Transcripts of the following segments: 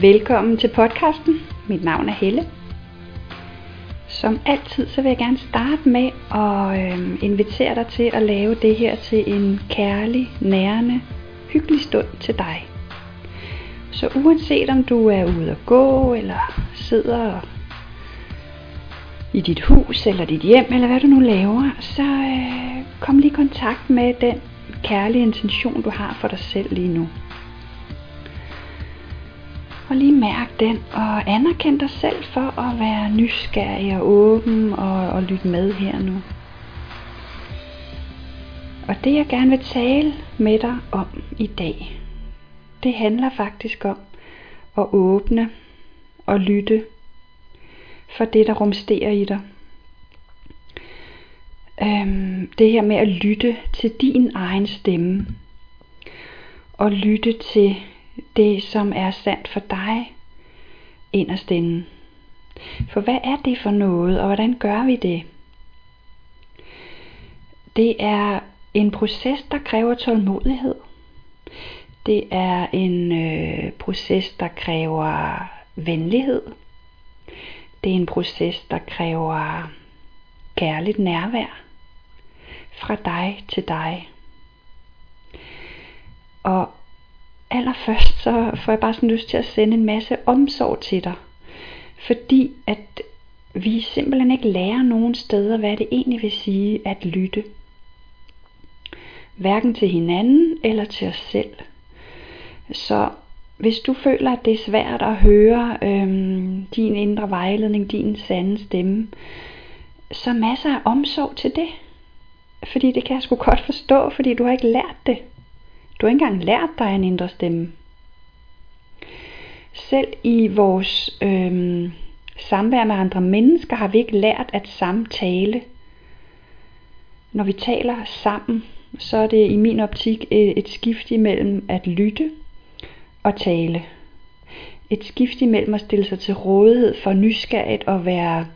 Velkommen til podcasten. Mit navn er Helle. Som altid så vil jeg gerne starte med at øh, invitere dig til at lave det her til en kærlig, nærende, hyggelig stund til dig. Så uanset om du er ude at gå, eller sidder i dit hus, eller dit hjem, eller hvad du nu laver, så øh, kom lige i kontakt med den kærlige intention, du har for dig selv lige nu. Prøv lige mærk den, og anerkend dig selv for at være nysgerrig og åben og, og lytte med her nu. Og det jeg gerne vil tale med dig om i dag, det handler faktisk om at åbne og lytte for det, der rumsterer i dig. Øhm, det her med at lytte til din egen stemme. Og lytte til det, som er sandt for dig inderst inden. For hvad er det for noget, og hvordan gør vi det? Det er en proces, der kræver tålmodighed. Det er en øh, proces, der kræver venlighed. Det er en proces, der kræver kærligt nærvær fra dig til dig. Og allerførst så får jeg bare sådan lyst til at sende en masse omsorg til dig. Fordi at vi simpelthen ikke lærer nogen steder, hvad det egentlig vil sige at lytte. Hverken til hinanden eller til os selv. Så hvis du føler, at det er svært at høre øhm, din indre vejledning, din sande stemme, så masser af omsorg til det. Fordi det kan jeg sgu godt forstå, fordi du har ikke lært det. Du har ikke engang lært dig en indre stemme. Selv i vores øhm, samvær med andre mennesker har vi ikke lært at samtale. Når vi taler sammen, så er det i min optik øh, et skift imellem at lytte og tale. Et skift imellem at stille sig til rådighed for nysgerrigt og være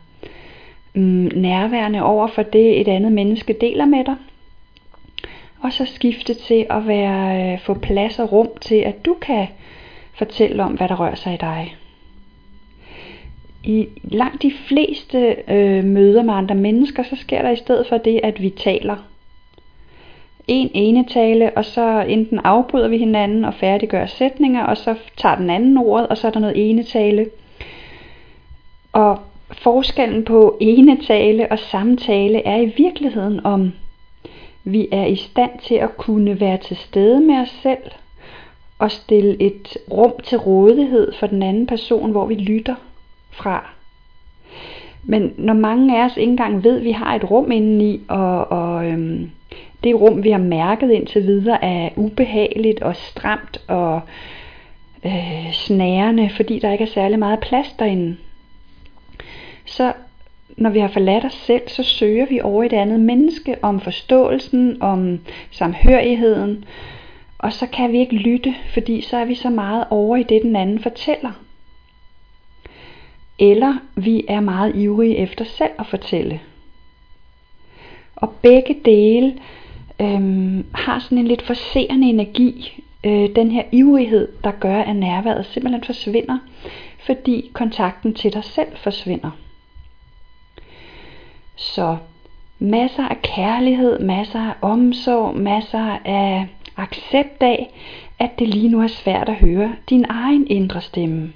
mm, nærværende over for det, et andet menneske deler med dig. Og så skifte til at være, øh, få plads og rum til, at du kan fortælle om, hvad der rører sig i dig. I langt de fleste øh, møder med andre mennesker, så sker der i stedet for det, at vi taler. En ene tale, og så enten afbryder vi hinanden og færdiggør sætninger, og så tager den anden ordet, og så er der noget ene tale. Og forskellen på ene tale og samtale er i virkeligheden om vi er i stand til at kunne være til stede med os selv og stille et rum til rådighed for den anden person, hvor vi lytter fra. Men når mange af os ikke engang ved, at vi har et rum indeni, og, og øhm, det rum, vi har mærket indtil videre, er ubehageligt og stramt og øh, snærende, fordi der ikke er særlig meget plads derinde, så når vi har forladt os selv, så søger vi over et andet menneske om forståelsen, om samhørigheden, og så kan vi ikke lytte, fordi så er vi så meget over i det, den anden fortæller. Eller vi er meget ivrige efter selv at fortælle. Og begge dele øhm, har sådan en lidt forserende energi. Øh, den her ivrighed, der gør, at nærværet simpelthen forsvinder, fordi kontakten til dig selv forsvinder. Så masser af kærlighed, masser af omsorg, masser af accept af, at det lige nu er svært at høre din egen indre stemme.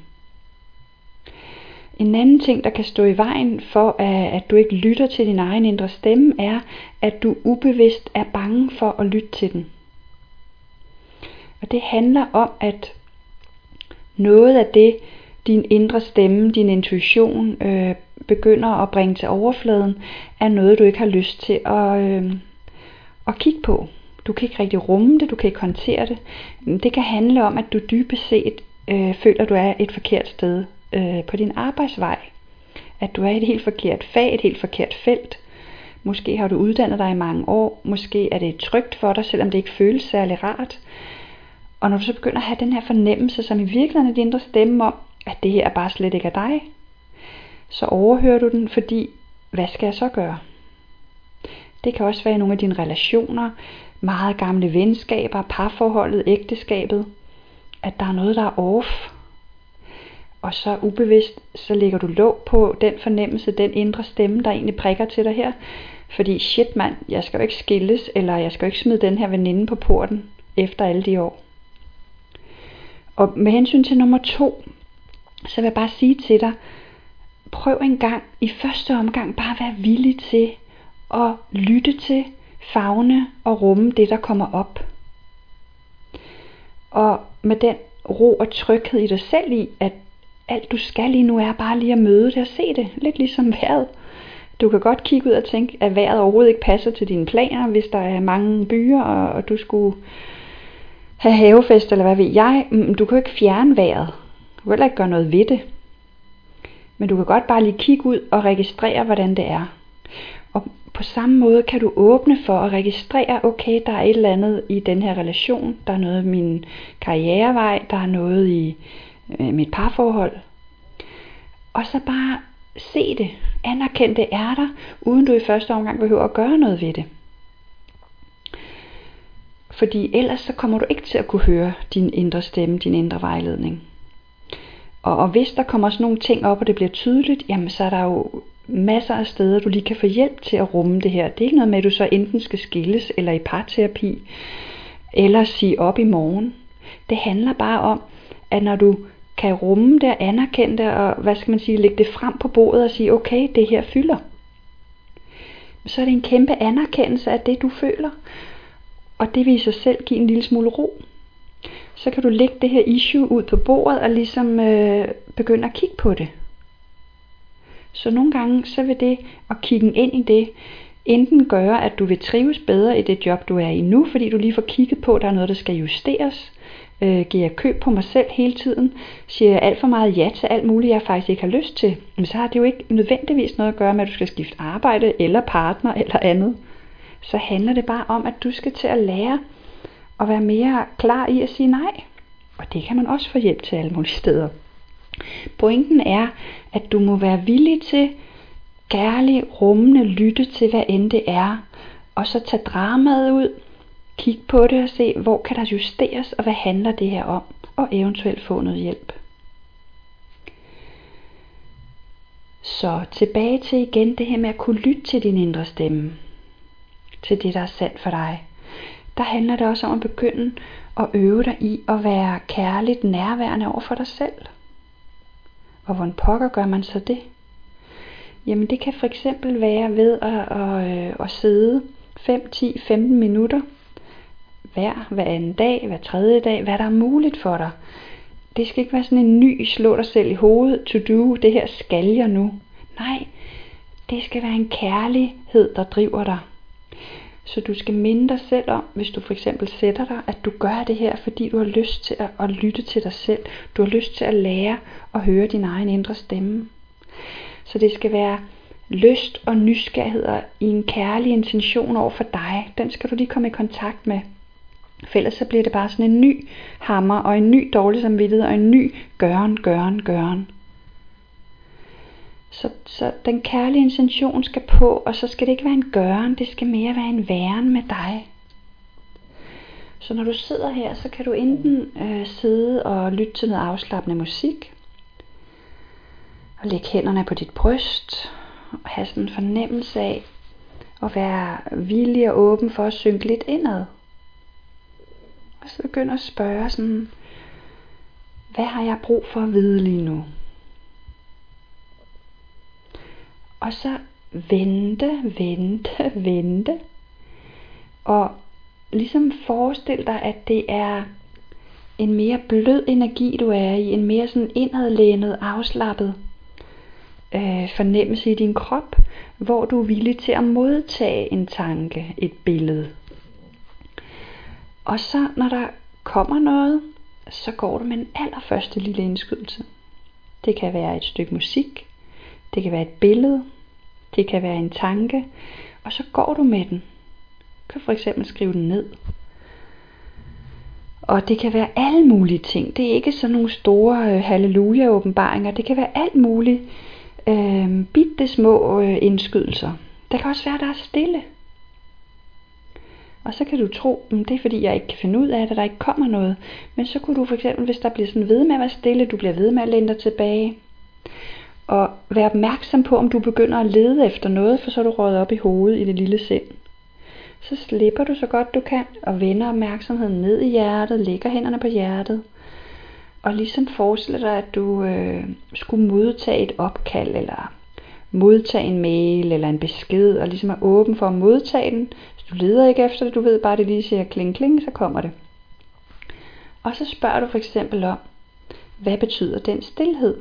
En anden ting, der kan stå i vejen for, at du ikke lytter til din egen indre stemme, er, at du ubevidst er bange for at lytte til den. Og det handler om, at noget af det, din indre stemme, din intuition øh, begynder at bringe til overfladen, er noget, du ikke har lyst til at, øh, at kigge på. Du kan ikke rigtig rumme det, du kan ikke håndtere det. Det kan handle om, at du dybest set øh, føler, at du er et forkert sted øh, på din arbejdsvej. At du er i et helt forkert fag, et helt forkert felt. Måske har du uddannet dig i mange år. Måske er det trygt for dig, selvom det ikke føles særlig rart. Og når du så begynder at have den her fornemmelse, som i virkeligheden er din indre stemme om, at det her er bare slet ikke er dig, så overhører du den, fordi hvad skal jeg så gøre? Det kan også være i nogle af dine relationer, meget gamle venskaber, parforholdet, ægteskabet, at der er noget, der er off. Og så ubevidst, så lægger du låg på den fornemmelse, den indre stemme, der egentlig prikker til dig her. Fordi shit mand, jeg skal jo ikke skilles, eller jeg skal jo ikke smide den her veninde på porten efter alle de år. Og med hensyn til nummer to, så vil jeg bare sige til dig, prøv en gang i første omgang bare at være villig til at lytte til, fagne og rumme det, der kommer op. Og med den ro og tryghed i dig selv i, at alt du skal lige nu er bare lige at møde det og se det. Lidt ligesom vejret. Du kan godt kigge ud og tænke, at vejret overhovedet ikke passer til dine planer, hvis der er mange byer, og, og du skulle have havefest, eller hvad ved jeg. Mm, du kan jo ikke fjerne vejret. Du kan heller ikke gøre noget ved det. Men du kan godt bare lige kigge ud og registrere, hvordan det er. Og på samme måde kan du åbne for at registrere, okay, der er et eller andet i den her relation, der er noget i min karrierevej, der er noget i øh, mit parforhold. Og så bare se det, anerkend det er der, uden du i første omgang behøver at gøre noget ved det. Fordi ellers så kommer du ikke til at kunne høre din indre stemme, din indre vejledning. Og, og hvis der kommer sådan nogle ting op, og det bliver tydeligt, jamen så er der jo masser af steder, du lige kan få hjælp til at rumme det her. Det er ikke noget med, at du så enten skal skilles, eller i parterapi, eller sige op i morgen. Det handler bare om, at når du kan rumme det og anerkende det, og hvad skal man sige, lægge det frem på bordet og sige, okay, det her fylder. Så er det en kæmpe anerkendelse af det, du føler. Og det vil i sig selv give en lille smule ro. Så kan du lægge det her issue ud på bordet og ligesom øh, begynde at kigge på det. Så nogle gange så vil det at kigge ind i det enten gøre, at du vil trives bedre i det job, du er i nu, fordi du lige får kigget på, at der er noget, der skal justeres. Øh, giver jeg køb på mig selv hele tiden? Siger jeg alt for meget ja til alt muligt, jeg faktisk ikke har lyst til? Men så har det jo ikke nødvendigvis noget at gøre med, at du skal skifte arbejde, eller partner, eller andet. Så handler det bare om, at du skal til at lære at være mere klar i at sige nej. Og det kan man også få hjælp til alle mulige steder. Pointen er, at du må være villig til kærlig, rummende lytte til, hvad end det er, og så tage dramaet ud, kig på det og se, hvor kan der justeres, og hvad handler det her om, og eventuelt få noget hjælp. Så tilbage til igen det her med at kunne lytte til din indre stemme, til det, der er sandt for dig. Der handler det også om at begynde at øve dig i at være kærligt nærværende over for dig selv. Og hvordan pokker gør man så det? Jamen det kan for eksempel være ved at, at, øh, at, sidde 5, 10, 15 minutter hver, hver anden dag, hver tredje dag, hvad der er muligt for dig. Det skal ikke være sådan en ny slå dig selv i hovedet, to do, det her skal jeg nu. Nej, det skal være en kærlighed, der driver dig. Så du skal minde dig selv om, hvis du for eksempel sætter dig, at du gør det her, fordi du har lyst til at, at lytte til dig selv. Du har lyst til at lære og høre din egen indre stemme. Så det skal være lyst og nysgerrighed i en kærlig intention over for dig. Den skal du lige komme i kontakt med. For ellers så bliver det bare sådan en ny hammer og en ny dårlig samvittighed og en ny gøren, gøren, gøren. Så, så den kærlige intention skal på, og så skal det ikke være en gøren, det skal mere være en væren med dig. Så når du sidder her, så kan du enten øh, sidde og lytte til noget afslappende musik, og lægge hænderne på dit bryst, og have sådan en fornemmelse af at være villig og åben for at synke lidt indad. Og så begynder at spørge sådan, hvad har jeg brug for at vide lige nu? Og så vente, vente, vente. Og ligesom forestil dig, at det er en mere blød energi, du er i. En mere sådan indadlænet, afslappet øh, fornemmelse i din krop, hvor du er villig til at modtage en tanke, et billede. Og så når der kommer noget, så går du med den allerførste lille indskydelse. Det kan være et stykke musik, det kan være et billede, det kan være en tanke, og så går du med den. Du kan for eksempel skrive den ned. Og det kan være alle mulige ting. Det er ikke sådan nogle store øh, halleluja-åbenbaringer. Det kan være alt muligt øh, bitte små øh, indskydelser. Det kan også være, der er stille. Og så kan du tro, at det er fordi, jeg ikke kan finde ud af det, der ikke kommer noget. Men så kunne du for eksempel, hvis der bliver sådan ved med at være stille, du bliver ved med at læne dig tilbage, og vær opmærksom på, om du begynder at lede efter noget, for så er du røget op i hovedet i det lille sind. Så slipper du så godt du kan, og vender opmærksomheden ned i hjertet, lægger hænderne på hjertet, og ligesom forestiller dig, at du øh, skulle modtage et opkald, eller modtage en mail, eller en besked, og ligesom er åben for at modtage den. Hvis du leder ikke efter det, du ved bare, at det lige siger kling kling, så kommer det. Og så spørger du for eksempel om, hvad betyder den stillhed?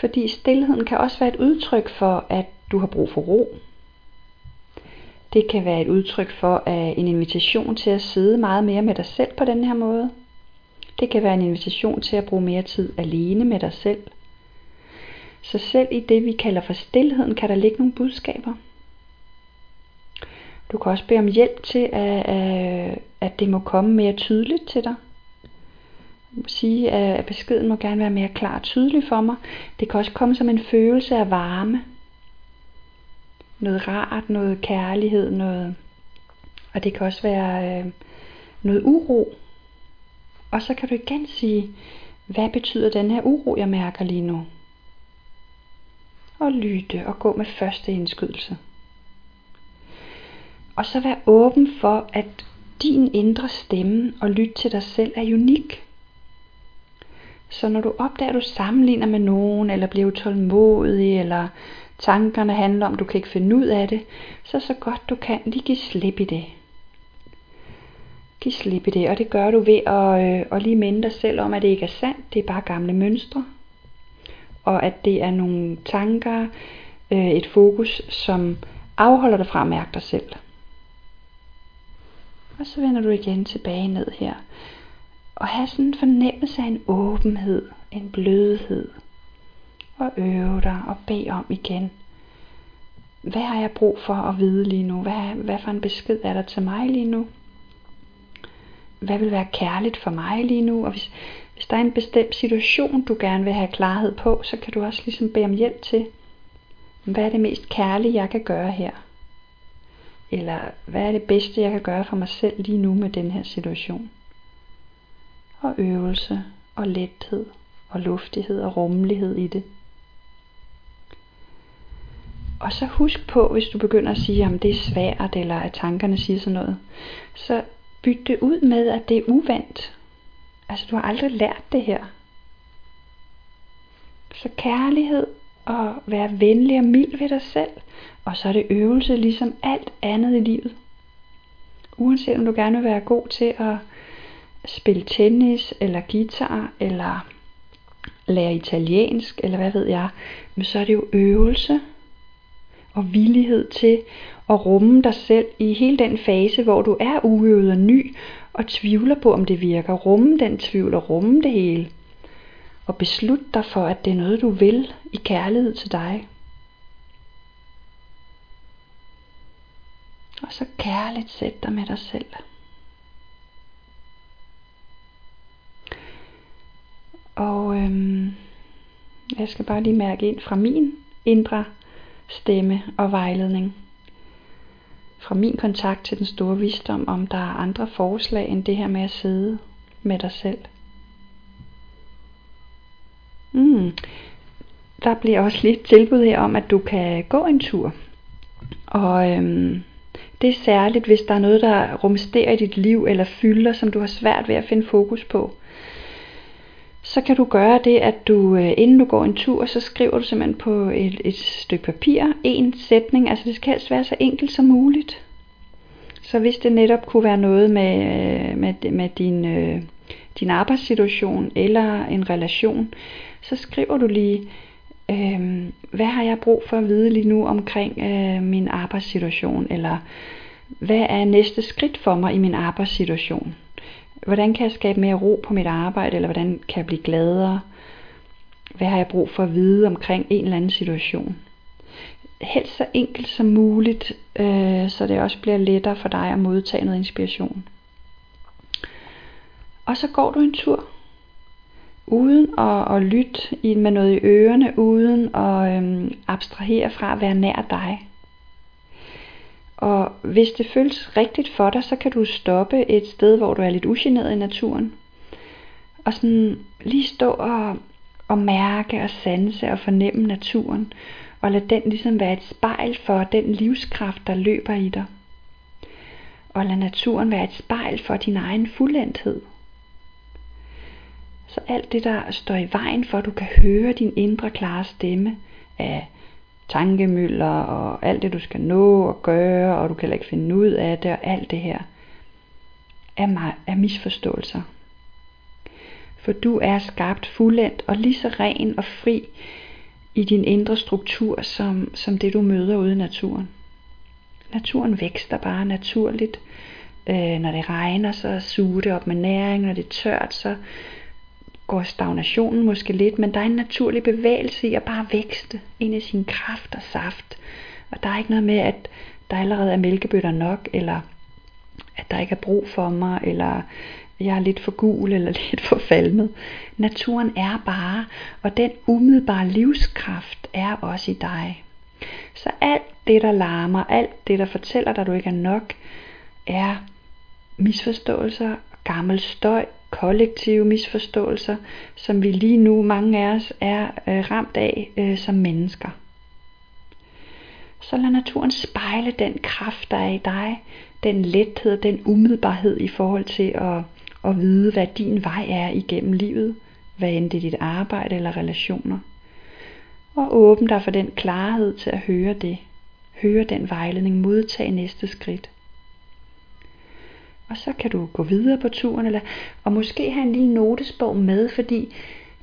Fordi stillheden kan også være et udtryk for, at du har brug for ro. Det kan være et udtryk for at en invitation til at sidde meget mere med dig selv på den her måde. Det kan være en invitation til at bruge mere tid alene med dig selv. Så selv i det, vi kalder for stillheden, kan der ligge nogle budskaber. Du kan også bede om hjælp til, at, at det må komme mere tydeligt til dig sige, at beskeden må gerne være mere klar og tydelig for mig. Det kan også komme som en følelse af varme. Noget rart, noget kærlighed, noget... Og det kan også være øh, noget uro. Og så kan du igen sige, hvad betyder den her uro, jeg mærker lige nu? Og lytte og gå med første indskydelse. Og så vær åben for, at din indre stemme og lyt til dig selv er unik. Så når du opdager, at du sammenligner med nogen, eller bliver utålmodig, eller tankerne handler om, at du kan ikke finde ud af det, så så godt du kan, lige give slip i det. Giv slip i det, og det gør du ved at, øh, at lige minde dig selv om, at det ikke er sandt, det er bare gamle mønstre. Og at det er nogle tanker, øh, et fokus, som afholder dig fra at mærke dig selv. Og så vender du igen tilbage ned her og have sådan en fornemmelse af en åbenhed, en blødhed. Og øve dig og bede om igen. Hvad har jeg brug for at vide lige nu? Hvad, hvad for en besked er der til mig lige nu? Hvad vil være kærligt for mig lige nu? Og hvis, hvis der er en bestemt situation, du gerne vil have klarhed på, så kan du også ligesom bede om hjælp til, hvad er det mest kærlige, jeg kan gøre her? Eller hvad er det bedste, jeg kan gøre for mig selv lige nu med den her situation? Og øvelse og lethed og luftighed og rummelighed i det. Og så husk på, hvis du begynder at sige, at det er svært, eller at tankerne siger sådan noget, så byt det ud med, at det er uvandt. Altså, du har aldrig lært det her. Så kærlighed og være venlig og mild ved dig selv, og så er det øvelse ligesom alt andet i livet. Uanset om du gerne vil være god til at spille tennis, eller guitar, eller lære italiensk, eller hvad ved jeg, men så er det jo øvelse og villighed til at rumme dig selv i hele den fase, hvor du er uøvet og ny, og tvivler på, om det virker. Rumme den tvivl og rumme det hele. Og beslut dig for, at det er noget, du vil i kærlighed til dig. Og så kærligt sæt dig med dig selv. Og øhm, jeg skal bare lige mærke ind fra min indre stemme og vejledning. Fra min kontakt til den store visdom, om der er andre forslag end det her med at sidde med dig selv. Mm. Der bliver også lidt tilbud her om, at du kan gå en tur. Og øhm, det er særligt, hvis der er noget, der rumsterer i dit liv eller fylder, som du har svært ved at finde fokus på så kan du gøre det, at du øh, inden du går en tur, så skriver du simpelthen på et, et stykke papir en sætning. Altså det skal helst være så enkelt som muligt. Så hvis det netop kunne være noget med, øh, med, med din, øh, din arbejdssituation eller en relation, så skriver du lige, øh, hvad har jeg brug for at vide lige nu omkring øh, min arbejdssituation, eller hvad er næste skridt for mig i min arbejdssituation. Hvordan kan jeg skabe mere ro på mit arbejde, eller hvordan kan jeg blive gladere? Hvad har jeg brug for at vide omkring en eller anden situation? Helst så enkelt som muligt, øh, så det også bliver lettere for dig at modtage noget inspiration. Og så går du en tur, uden at, at lytte med noget i ørerne, uden at øh, abstrahere fra at være nær dig. Og hvis det føles rigtigt for dig, så kan du stoppe et sted, hvor du er lidt ugeneret i naturen. Og sådan lige stå og, og mærke og sanse og fornemme naturen. Og lad den ligesom være et spejl for den livskraft, der løber i dig. Og lad naturen være et spejl for din egen fuldendthed. Så alt det, der står i vejen for, at du kan høre din indre klare stemme af tankemøller og alt det, du skal nå og gøre, og du kan ikke finde ud af det, og alt det her, er, er misforståelser. For du er skabt fuldendt og lige så ren og fri i din indre struktur, som, som det du møder ude i naturen. Naturen vækster bare naturligt. Øh, når det regner, så suger det op med næring. Når det er tørt, så går stagnationen måske lidt, men der er en naturlig bevægelse i at bare vækste ind i sin kraft og saft. Og der er ikke noget med, at der allerede er mælkebøtter nok, eller at der ikke er brug for mig, eller jeg er lidt for gul eller lidt for falmet. Naturen er bare, og den umiddelbare livskraft er også i dig. Så alt det, der larmer, alt det, der fortæller dig, at du ikke er nok, er misforståelser, gammel støj, kollektive misforståelser, som vi lige nu, mange af os, er øh, ramt af øh, som mennesker. Så lad naturen spejle den kraft, der er i dig, den lethed, den umiddelbarhed i forhold til at, at vide, hvad din vej er igennem livet, hvad end det er dit arbejde eller relationer. Og åbn dig for den klarhed til at høre det, høre den vejledning, modtage næste skridt. Og så kan du gå videre på turen, eller, og måske have en lille notesbog med, fordi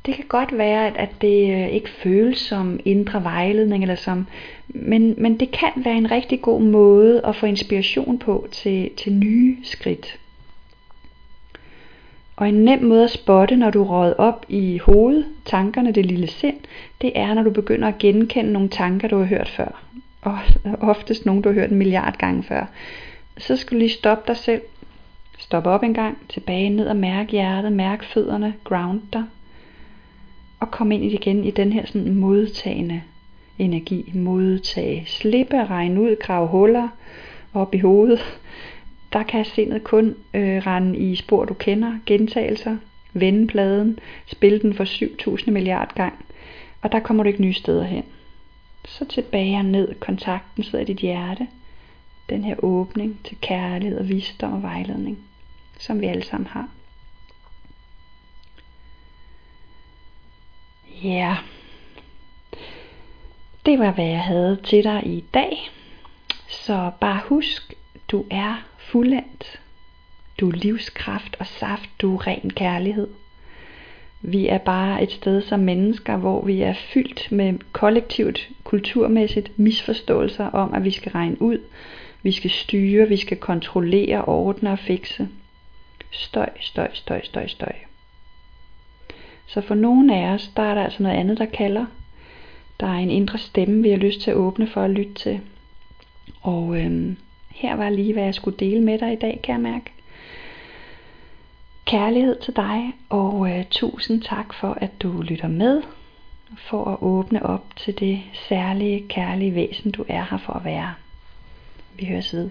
det kan godt være, at, at det øh, ikke føles som indre vejledning, eller som, men, men det kan være en rigtig god måde at få inspiration på til, til nye skridt. Og en nem måde at spotte, når du råd op i hovedet, tankerne, det lille sind, det er, når du begynder at genkende nogle tanker, du har hørt før. Og oftest nogle, du har hørt en milliard gange før. Så skal du lige stoppe dig selv, Stop op en gang, tilbage ned og mærk hjertet, mærk fødderne, ground dig. Og kom ind igen i den her sådan modtagende energi. Modtage, slippe, regne ud, grave huller op i hovedet. Der kan sindet kun øh, rende i spor, du kender, gentagelser, vende pladen, spille den for 7000 milliard gang, og der kommer du ikke nye steder hen. Så tilbage og ned, kontakten sidder i dit hjerte, den her åbning til kærlighed og visdom og vejledning som vi alle sammen har. Ja, yeah. det var hvad jeg havde til dig i dag. Så bare husk, du er fuldendt. Du er livskraft og saft, du er ren kærlighed. Vi er bare et sted som mennesker, hvor vi er fyldt med kollektivt, kulturmæssigt misforståelser om, at vi skal regne ud, vi skal styre, vi skal kontrollere, ordne og fikse. Støj, støj, støj, støj, støj. Så for nogle af os, der er der altså noget andet, der kalder. Der er en indre stemme, vi har lyst til at åbne for at lytte til. Og øhm, her var lige, hvad jeg skulle dele med dig i dag, kan jeg mærke. Kærlighed til dig, og øh, tusind tak for, at du lytter med. For at åbne op til det særlige, kærlige væsen, du er her for at være. Vi høres ved.